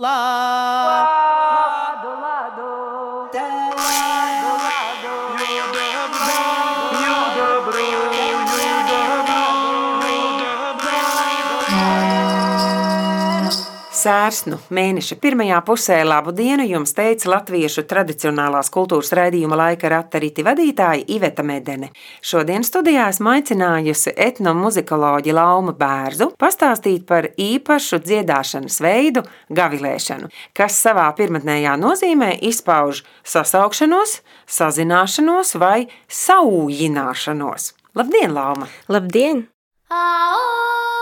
La Sērsnu mēneša pirmajā pusē labu dienu jums teica latviešu tradicionālās kultūras raidījuma laika ratariti vadītāja Iveta Medene. Šodien studijā esmu aicinājusi etnomuzikoloģi Lauma Bērzu pastāstīt par īpašu dziedāšanas veidu gavilēšanu, kas savā pirmatnējā nozīmē izpauž sasaukšanos, sazināšanos vai saūjināšanos. Labdien, Lauma! Labdien! Aucia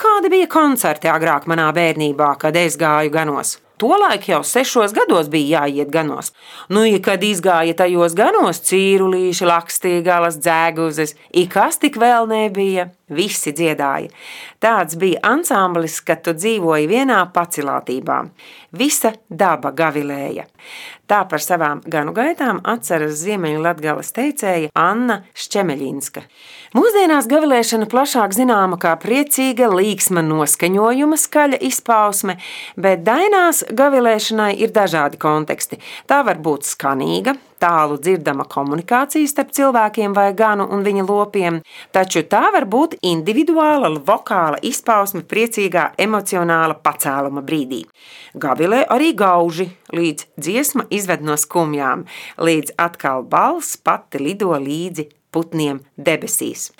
kādi bija koncerti agrāk manā bērnībā, kad es gāju ganos? Tolaik jau sešos gados bija jāiet ganos. Nu, ja kad izgāja tajos ganos, cīrulīši, lakstīgalas, dzēguzes, ikas tik vēl nebija, visi dziedāja. Tāds bija ansamblis, kad tu dzīvoji vienā pacilātībā. Visa daba gavilēja. Tā par savām ganu gaitām atceras Ziemeļu Latgales teicēja Anna Šķemeļinska. Mūsdienās gavilēšana plašāk zināma kā priecīga līksma noskaņojuma skaļa izpausme, bet dainās gavilēšanai ir dažādi konteksti. Tā var būt skanīga, tālu dzirdama komunikācija starp cilvēkiem vai ganu un viņa lopiem, taču tā var būt individuāla vokāla izpausme priecīgā emocionāla pacēluma brīdī. Gavilē arī gauži, līdz dziesma izved no skumjām, līdz atkal balss pati lido līdzi putniem debesīs.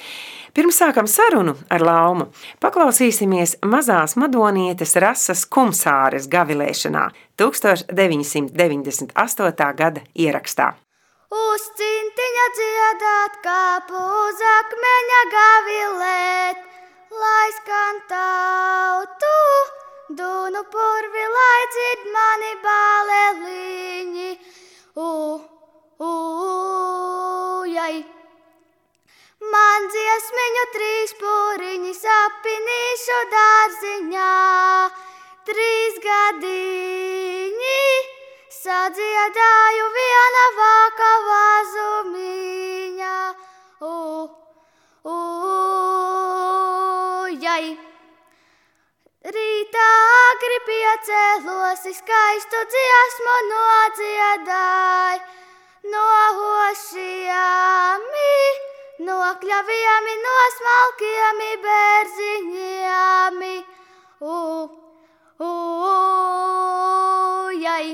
Pirms sākam sarunu ar Laumu, paklausīsimies mazās madonietes rases kumsāres gavilēšanā 1998. gada ierakstā. Uz cintiņa dziedāt, kāpu uz akmeņa gavilēt, lai skan tautu, dunu purvi, lai dzird mani bāleliņi. U, u, jai. Man dziesmiņu trīs pūriņi sapinīšu dārziņā, trīs gadiņi. Sadziedāju viena vāka vazumiņa, u, u, jai. Rītā agri piecēlos, skaistu dziesmu nodziedāju, no hošijāmi, no kļavijami, no smalkijami, bērziņijami, u, u, jai.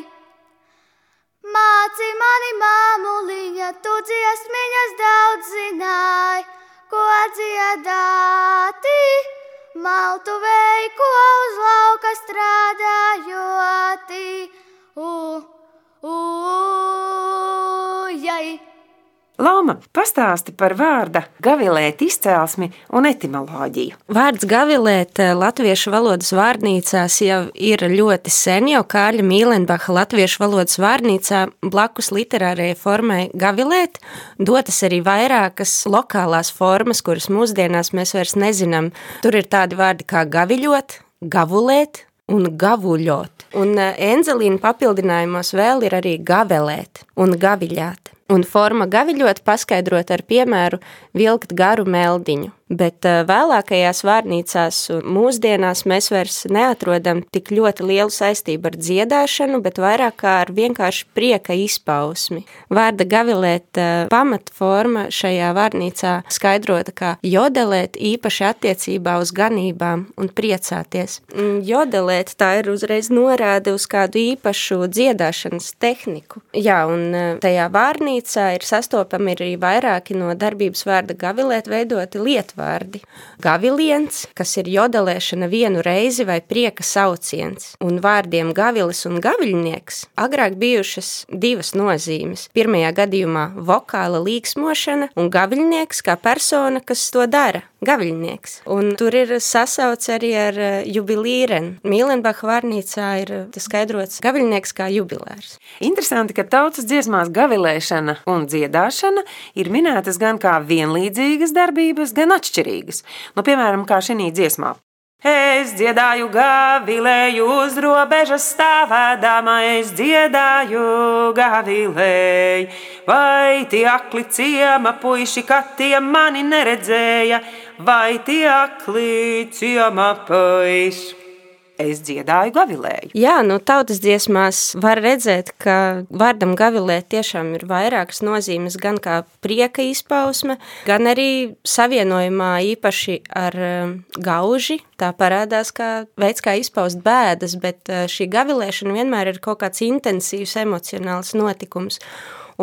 Māci mani māmuliņa, tu dziesmiņas daudz zināji, ko dziedāti. Maltu ko uz lauka strādājoti. U, u, jai. Lama, pastāsti par vārda gavilēt izcelsmi un etimoloģiju. Vārds gavilēt eh, latviešu valodas vārnīcās jau ir ļoti sen, jau Kārļa Mīlenbacha latviešu valodas vārnīcā blakus literārajai formai gavilēt dotas arī vairākas lokālās formas, kuras mūsdienās mēs vairs nezinām. Tur ir tādi vārdi kā gaviļot, gavulēt un gavuļot. Un eh, enzelīna papildinājumos vēl ir arī gavelēt un gaviļāt. Un forma gaviļot paskaidrot ar piemēru vilkt garu meldiņu. Bet uh, vēlākajās vārnīcās mūsdienās mēs vairs neatrodam tik ļoti lielu saistību ar dziedāšanu, bet vairāk kā ar vienkārši prieka izpausmi. Vārda gavilēt uh, pamatforma šajā vārnīcā skaidrota kā jodelēt īpaši attiecībā uz ganībām un priecāties. Mm, Jodelēt tā ir uzreiz norāde uz kādu īpašu dziedāšanas tehniku. Jā, un uh, tajā vārnīcā ir sastopami arī vairāki no darbības vārda gavilēt veidoti lietvārdi vārdi. Gaviliens, kas ir jodelēšana vienu reizi vai prieka sauciens, un vārdiem gavilis un gaviļnieks agrāk bijušas divas nozīmes. Pirmajā gadījumā vokāla līksmošana un gaviļnieks kā persona, kas to dara. Gaviļnieks. Un tur ir sasauc arī ar jubilīrenu. Mīlenbacha vārnīcā ir tas skaidrots gaviļnieks kā jubilērs. Interesanti, ka tautas dziesmās gavilēšana un dziedāšana ir minētas gan kā vienlīdzīgas darbības, gan atšķirīgas. Nu, piemēram, kā šī dziesmā. Es dziedāju gavilēju uz robežas stāvēdama, es dziedāju gavilēju. Vai tie akli ciema puiši, kad tie mani neredzēja, vai tie akli ciema puiši? Es dziedāju gavilēju. Jā, nu tautas dziesmās var redzēt, ka vārdam gavilēt tiešām ir vairākas nozīmes, gan kā prieka izpausme, gan arī savienojumā īpaši ar um, gauži. Tā parādās kā veids, kā izpaust bēdas, bet uh, šī gavilēšana vienmēr ir kaut kāds intensīvs emocionāls notikums.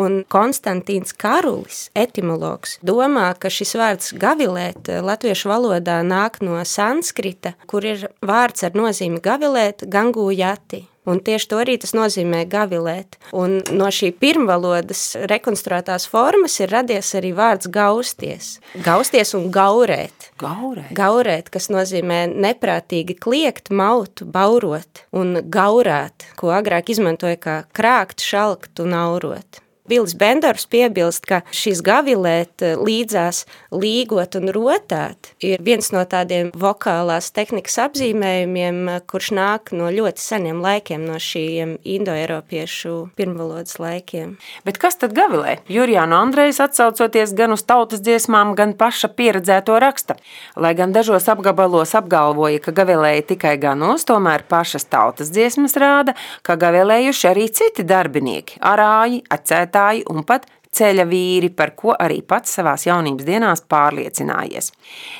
Un Konstantīns Karulis, etimologs, domā, ka šis vārds gavilēt eh, latviešu valodā nāk no sanskrita, kur ir vārds ar nozīmi gavilēt, gangujati. Un tieši to arī tas nozīmē gavilēt. Un no šī pirmvalodas rekonstruētās formas ir radies arī vārds gausties. Gausties un gaurēt. Gaurēt. Gaurēt, kas nozīmē neprātīgi kliegt, maut, baurot un gaurāt, ko agrāk izmantoja kā krākt, šalkt un aurot. Bilis Bendors piebilst, ka šis gavilēt eh, līdzās līgot un rotāt ir viens no tādiem vokālās tehnikas apzīmējumiem, eh, kurš nāk no ļoti seniem laikiem, no šiem indoeiropiešu pirmvalodas laikiem. Bet kas tad gavilē? Jurijāna Andrejs atsaucoties gan uz tautas dziesmām, gan paša pieredzēto raksta. Lai gan dažos apgabalos apgalvoja, ka gavilēja tikai ganos, tomēr pašas tautas dziesmas rāda, ka gavilējuši arī citi darbinieki – arāji, acētāji, vadītāji un pat ceļa vīri, par ko arī pats savās jaunības dienās pārliecinājies.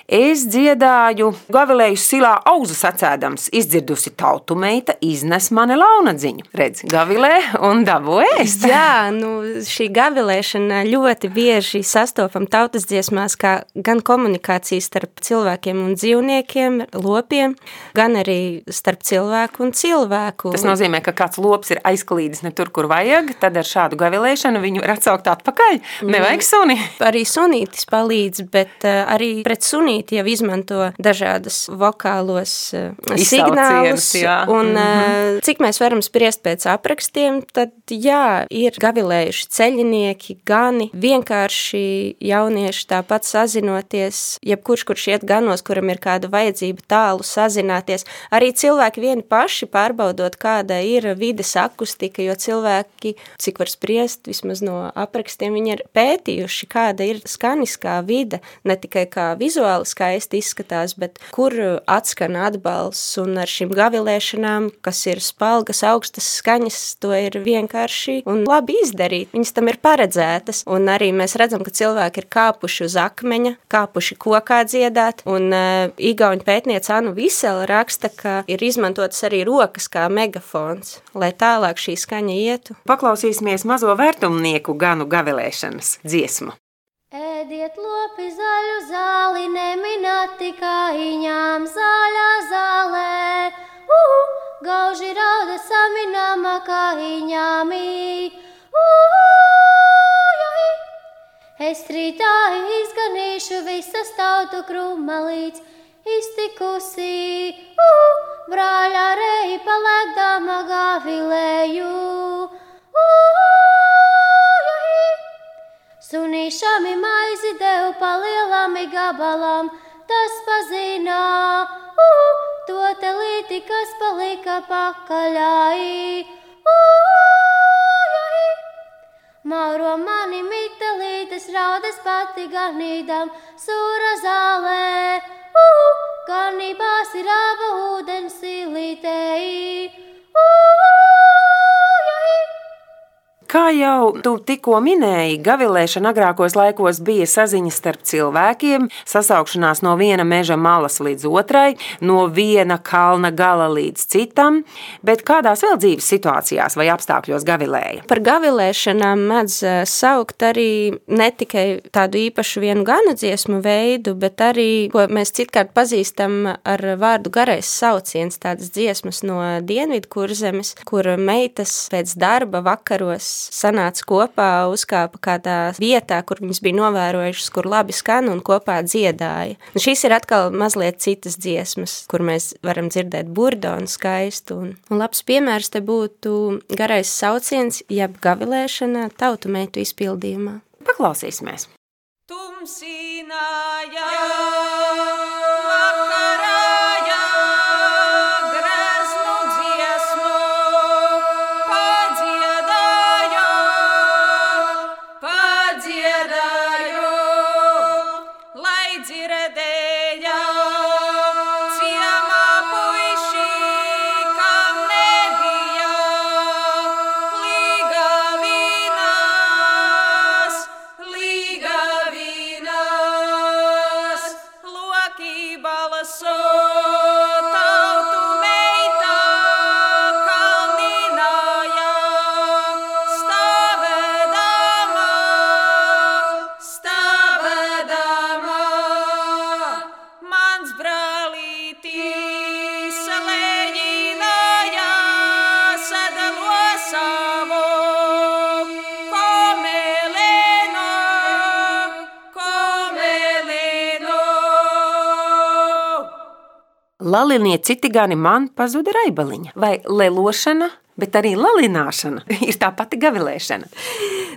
Es dziedāju, gavilēju silā auzu sacēdams, izdzirdusi tautu meita, iznes mani launadziņu. Redz, gavilē un dabo ēst. Jā, nu šī gavilēšana ļoti bieži sastopam tautas dziesmās kā gan komunikācija starp cilvēkiem un dzīvniekiem, lopiem, gan arī starp cilvēku un cilvēku. Tas nozīmē, ka kāds lops ir aizklīdis ne tur, kur vajag, tad ar šādu gavilēšanu viņu ir atsaukt atpakaļ. Nevajag suni. Arī sunītis palīdz, bet uh, arī pret sunīti jau izmanto dažādas vokālos uh, signālus. Jā. Un, mm -hmm. cik mēs varam spriest pēc aprakstiem, tad jā, ir gavilējuši ceļinieki, gani, vienkārši jaunieši tāpat sazinoties, jebkurš, kurš iet ganos, kuram ir kāda vajadzība tālu sazināties. Arī cilvēki vieni paši pārbaudot, kāda ir vides akustika, jo cilvēki, cik var spriest, vismaz no aprakstiem, aprakstiem viņi ir pētījuši, kāda ir skaniskā vide, ne tikai kā vizuāli skaisti izskatās, bet kur atskan atbalsts un ar šīm gavilēšanām, kas ir spalgas, augstas skaņas, to ir vienkārši un labi izdarīt. Viņas tam ir paredzētas, un arī mēs redzam, ka cilvēki ir kāpuši uz akmeņa, kāpuši kokā dziedāt, un uh, Igauņu pētniece Anu Visela raksta, ka ir izmantotas arī rokas kā megafons, lai tālāk šī skaņa ietu. Paklausīsimies mazo vērtumnieku ganu gavilēšanas dziesmu. Ēdiet lopi zaļu zāli, neminat tikai ņām zaļā zālē. Uhu, gauži rauda saminama kā ņāmī. Uhu. Es rītā izganīšu visas tautu krumalīts, iztikusi. Uhu, brāļā rei palēkdama gavilēju. Uhu, Sunīšami maizi devu palielam gabalam, tas pazina, uh, to telīti, kas palika pakaļai. Uh, Mauro mani mitelītes raudas pati ganīdam, sūra zālē, uh, ganībās ir aba ūdens silītei. Kā jau tu tikko minēji, gavilēšana agrākos laikos bija saziņa starp cilvēkiem, sasaukšanās no viena meža malas līdz otrai, no viena kalna gala līdz citam, bet kādās vēl dzīves situācijās vai apstākļos gavilēja? Par gavilēšanām mēdz eh, saukt arī ne tikai tādu īpašu vienu ganu dziesmu veidu, bet arī, ko mēs citkārt pazīstam ar vārdu garais sauciens, tādas dziesmas no dienvidu kurzemes, kur meitas pēc darba vakaros sanāca kopā, uzkāpa kādā vietā, kur viņas bija novērojušas, kur labi skan un kopā dziedāja. Un šīs ir atkal mazliet citas dziesmas, kur mēs varam dzirdēt burdonu skaistu. Un, un labs piemērs te būtu garais sauciens, jeb gavilēšana tautu meitu izpildījumā. Paklausīsimies! Tumsīnājā, vakarājā, Lalinie citi gani man pazuda raibaliņa. Vai lelošana, bet arī lalināšana ir tā pati gavilēšana.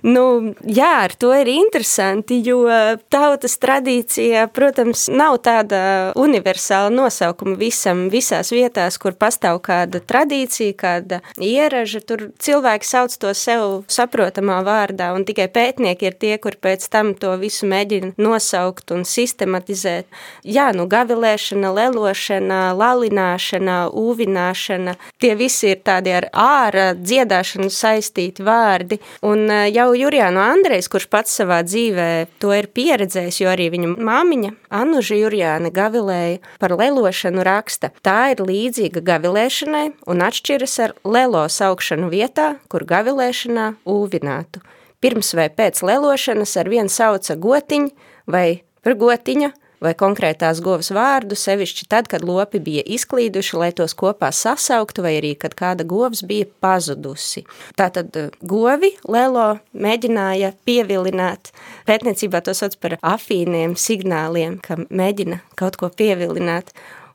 Nu, jā, ar to ir interesanti, jo tautas tradīcijā, protams, nav tāda universāla nosaukuma visam, visās vietās, kur pastāv kāda tradīcija, kāda ieraža. Tur cilvēki sauc to sev saprotamā vārdā, un tikai pētnieki ir tie, kur pēc tam to visu mēģina nosaukt un sistematizēt. Jā, nu, gavilēšana, lelošana, lalināšana, ūvināšana, tie visi ir tādi ar ārā dziedāšanu saistīti vārdi, un jau Jurijānu Andrejs, kurš pats savā dzīvē to ir pieredzējis, jo arī viņa māmiņa Anuža Jurijāna gavilēja par lelošanu raksta. Tā ir līdzīga gavilēšanai un atšķiras ar lelo saukšanu vietā, kur gavilēšanā ūvinātu. Pirms vai pēc lelošanas ar vien sauca gotiņu vai par gotiņa, vai konkrētās govs vārdu, sevišķi tad, kad lopi bija izklīduši, lai tos kopā sasauktu, vai arī, kad kāda govs bija pazudusi. Tātad eh, govi Lelo mēģināja pievilināt, pētniecībā to sauc par afīniem signāliem, ka mēģina kaut ko pievilināt,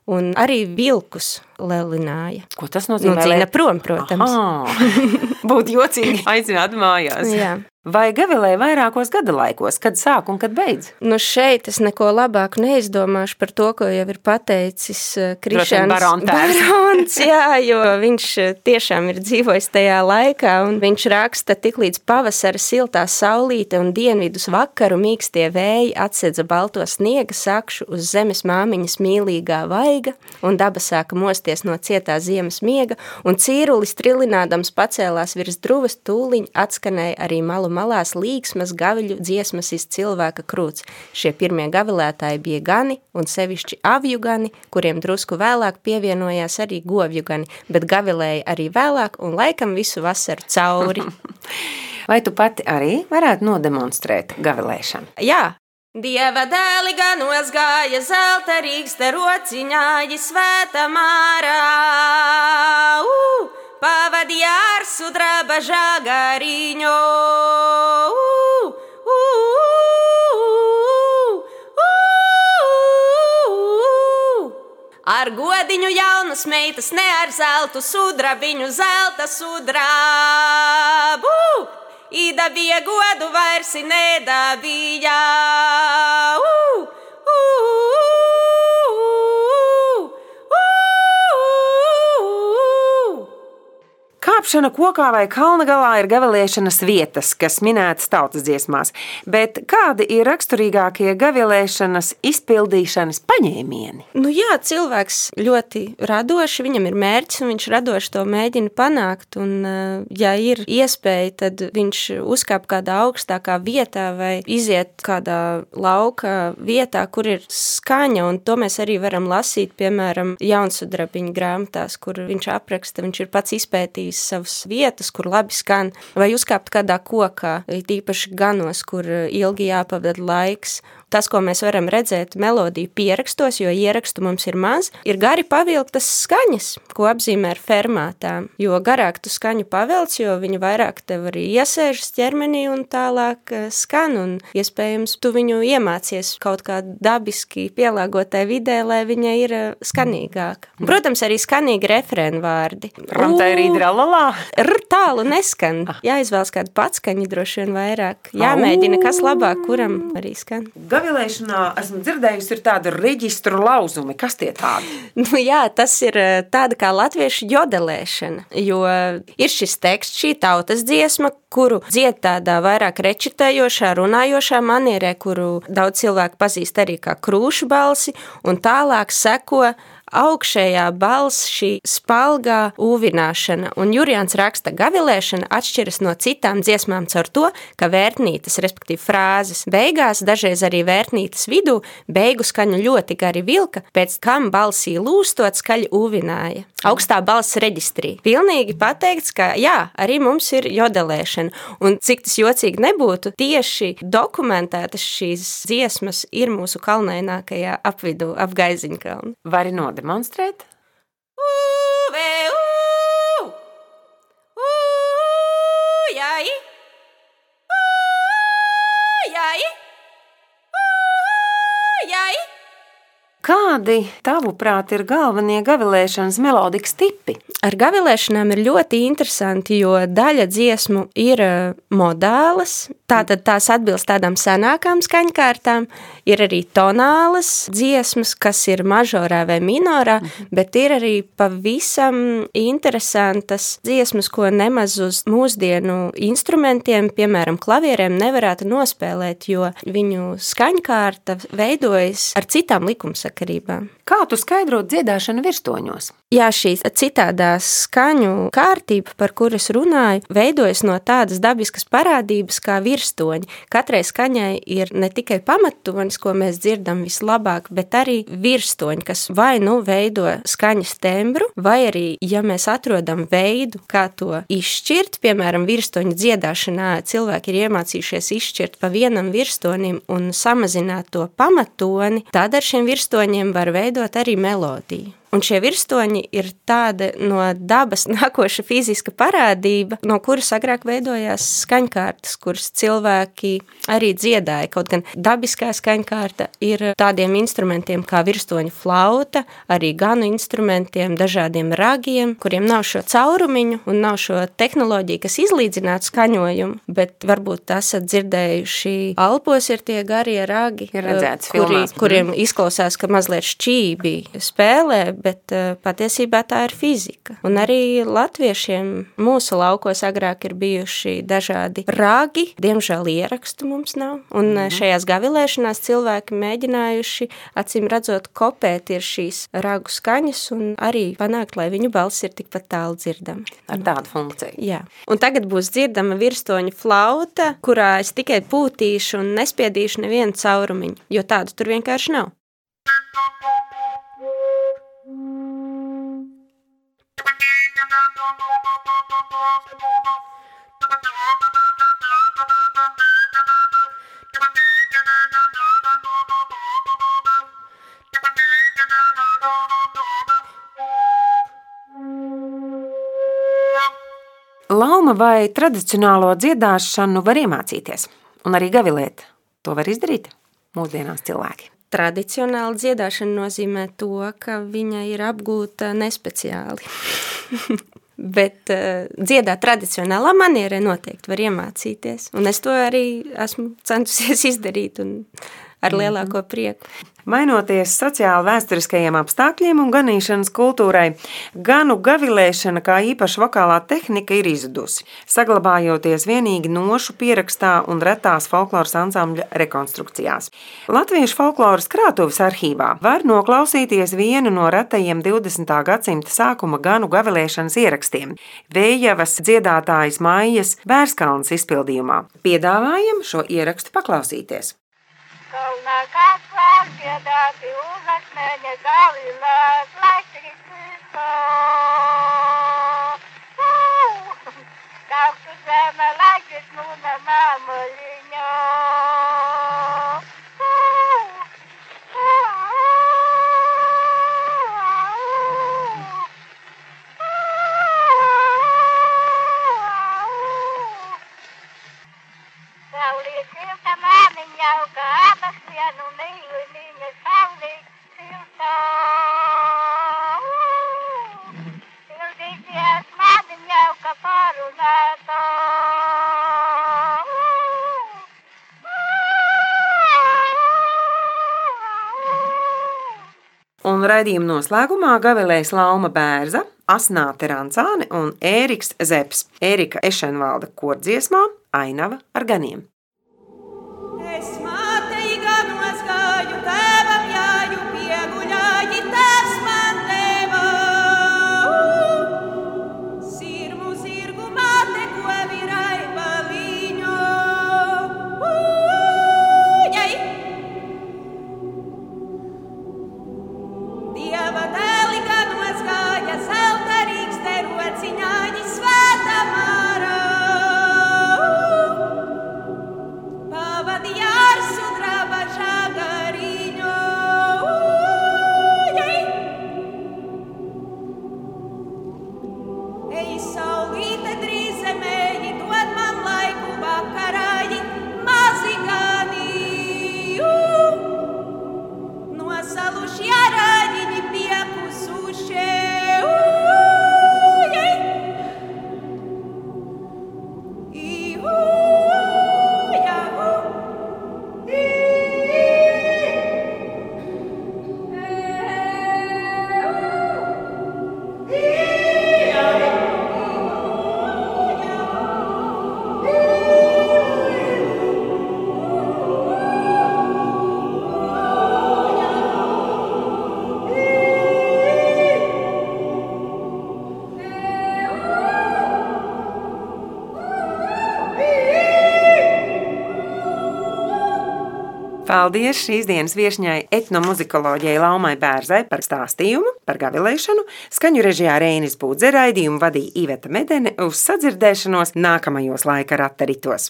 un arī vilkus lelināja. Ko tas nozīmē? Nu, cīna prom, protams. Būtu jocīgi aicināt mājās. Jā. Vai gavilēja vairākos gada laikos, kad sāk un kad beidz? Nu šeit es neko labāku neizdomāšu par to, ko jau ir pateicis Krišāns Barons, jā, jo viņš tiešām ir dzīvojis tajā laikā, un viņš raksta tik līdz pavasara siltā saulīte un dienvidus vakaru mīkstie vēji atsedza balto sniega sakšu uz zemes māmiņas mīlīgā vaiga, un daba sāka mosties no cietā ziemas miega, un cīrulis trilinādams pacēlās virs druvas tūliņ atskanēja arī malu malās līksmas gaviļu dziesmas iz cilvēka krūts. Šie pirmie gavilētāji bija gani un sevišķi avju gani, kuriem drusku vēlāk pievienojās arī govju gani, bet gavilēja arī vēlāk un laikam visu vasaru cauri. Vai tu pati arī varētu nodemonstrēt gavilēšanu? Jā, Dieva dēli ganos gāja zelta rīkste rociņā, svēta mārā. Uh! pavadīja ar sudraba žagariņu. Ar godiņu jaunas meitas, ne ar zeltu sudrabiņu, zelta sudrabu. Ida bija godu vairs nedabīja. Uh, uh, Kāpšana kokā vai kalna galā ir gavilēšanas vietas, kas minētas tautas dziesmās, bet kādi ir raksturīgākie gavilēšanas izpildīšanas paņēmieni? Nu jā, cilvēks ļoti radoši, viņam ir mērķis un viņš radoši to mēģina panākt, un eh, ja ir iespēja, tad viņš uzkāp kādā augstākā vietā vai iziet kādā lauka vietā, kur ir skaņa, un to mēs arī varam lasīt, piemēram, Jaunsudrabiņa grāmatās, kur viņš apraksta, viņš ir pats izpētījis savas vietas, kur labi skan, vai uzkāpt kādā kokā, tīpaši ganos, kur ilgi jāpavada laiks, Tas, ko mēs varam redzēt melodiju pierakstos, jo ierakstu mums ir maz, ir gari pavilktas skaņas, ko apzīmē ar fermātām. Jo garāk tu skaņu pavelc, jo viņa vairāk tev arī iesēžas ķermenī un tālāk eh, skan, un iespējams tu viņu iemācies kaut kā dabiski pielāgotai vidē, lai viņa ir eh, skanīgāka. Protams, arī skanīgi refrēnu vārdi. Ramtē ir idralalā? R tālu neskan. Ah. Jāizvēlas kādu patskaņu droši vien vairāk. Jāmēģina, kas labāk, kuram arī skan gavilēšanā esmu dzirdējusi, ir tāda reģistru lauzumi. Kas tie tādi? Nu, jā, tas ir eh, tāda kā latviešu jodelēšana, jo ir šis teksts, šī tautas dziesma, kuru dzied tādā vairāk rečitējošā, runājošā manierē, kuru daudz cilvēku pazīst arī kā krūšu balsi, un tālāk seko augšējā balss, šī spalgā ūvināšana, un Jurijāns raksta, gavilēšana atšķiras no citām dziesmām caur to, ka vērtnītes, respektīvi frāzes, beigās, dažreiz arī vērtnītes vidū, beigu skaņu ļoti gari vilka, pēc kam balsī lūstot skaļi ūvināja. Augstā balss reģistrī. Pilnīgi pateikts, ka jā, arī mums ir jodelēšana, un cik tas jocīgi nebūtu, tieši dokumentētas šīs dziesmas ir mūsu kalnainākajā apvidū, ap Gaiziņkalnu. Vari nodot demonstrate? E aí? E aí? Kādi, tavuprāt, ir galvenie gavilēšanas melodikas tipi? Ar gavilēšanām ir ļoti interesanti, jo daļa dziesmu ir eh, modālas, tātad tās atbilst tādām senākām skaņkārtām, ir arī tonālas dziesmas, kas ir mažorā vai minorā, bet ir arī pavisam interesantas dziesmas, ko nemaz uz mūsdienu instrumentiem, piemēram, klavierēm nevarētu nospēlēt, jo viņu skaņkārta veidojas ar citām likumsakarībām. Kā tu skaidrot dziedāšanu virstoņos? Jā, šī citādā skaņu kārtība, par kuras runāju, veidojas no tādas dabiskas parādības kā virstoņi. Katrai skaņai ir ne tikai pamatonis, ko mēs dzirdam vislabāk, bet arī virstoņi, kas vai nu veido skaņas tembru, vai arī, ja mēs atrodam veidu, kā to izšķirt, piemēram, virstoņu dziedāšanā cilvēki ir iemācījušies izšķirt pa vienam virstonim un samazināt to pamatoni, tad ar šiem virstoņiem var veidot arī melodiju. Un šie virstoņi ir tāda no dabas nākoša fiziska parādība, no kuras agrāk veidojās skaņkārtas, kuras cilvēki arī dziedāja. Kaut gan dabiskā skaņkārta ir tādiem instrumentiem kā virstoņa flauta, arī ganu instrumentiem, dažādiem ragiem, kuriem nav šo caurumiņu un nav šo tehnoloģiju, kas izlīdzinātu skaņojumu, bet varbūt esat dzirdējuši, alpos ir tie garie ragi, kuri, filmās. kuriem izklausās, ka mazliet šķībi spēlē, bet uh, patiesībā tā ir fizika. Un arī latviešiem mūsu laukos agrāk ir bijuši dažādi ragi, diemžēl ierakstu mums nav, un mm -hmm. šajās gavilēšanās cilvēki mēģinājuši, acīm redzot, kopēt ir šīs ragu skaņas un arī panākt, lai viņu balss ir tikpat tālu dzirdama. Ar tādu funkciju. Jā. Un tagad būs dzirdama virstoņa flauta, kurā es tikai pūtīšu un nespiedīšu nevienu caurumiņu, jo tādu tur vienkārši nav. Lauma vai tradicionālo dziedāšanu var iemācīties, un arī gavilēt. To var izdarīt mūsdienās cilvēki. Tradicionāla dziedāšana nozīmē to, ka viņa ir apgūta nespeciāli. Bet uh, dziedāt tradicionālā manierē noteikti var iemācīties. Un es to arī esmu centusies izdarīt un ar lielāko prieku. Mainoties sociāli vēsturiskajiem apstākļiem un ganīšanas kultūrai, ganu gavilēšana kā īpaša vokālā tehnika ir izzudusi, saglabājoties vienīgi nošu pierakstā un retās folkloras ansambļa rekonstrukcijās. Latviešu folkloras krātuves arhīvā var noklausīties vienu no retajiem 20. gadsimta sākuma ganu gavilēšanas ierakstiem - Vējavas dziedātājas Maijas Bērskalnas izpildījumā. Piedāvājam šo ierakstu paklausīties. Kalnā kāpās piedāti uz akmeņa gavilās, lai tik raidījuma noslēgumā gavilēs Lauma Bērza, Asnāte Rancāne un Ēriks Zeps. Ērika Ešenvalda kordziesmā Ainava ar ganiem. Paldies šīs dienas viesņai etnomuzikoloģijai Laumai Bērzai par stāstījumu par gavilēšanu. Skaņu režijā Reinis Budze raidījumu vadīja Iveta Medene uz sadzirdēšanos nākamajos laika rataritos.